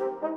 Thank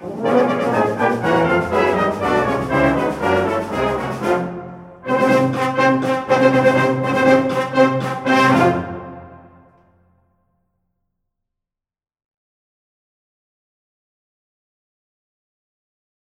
Thank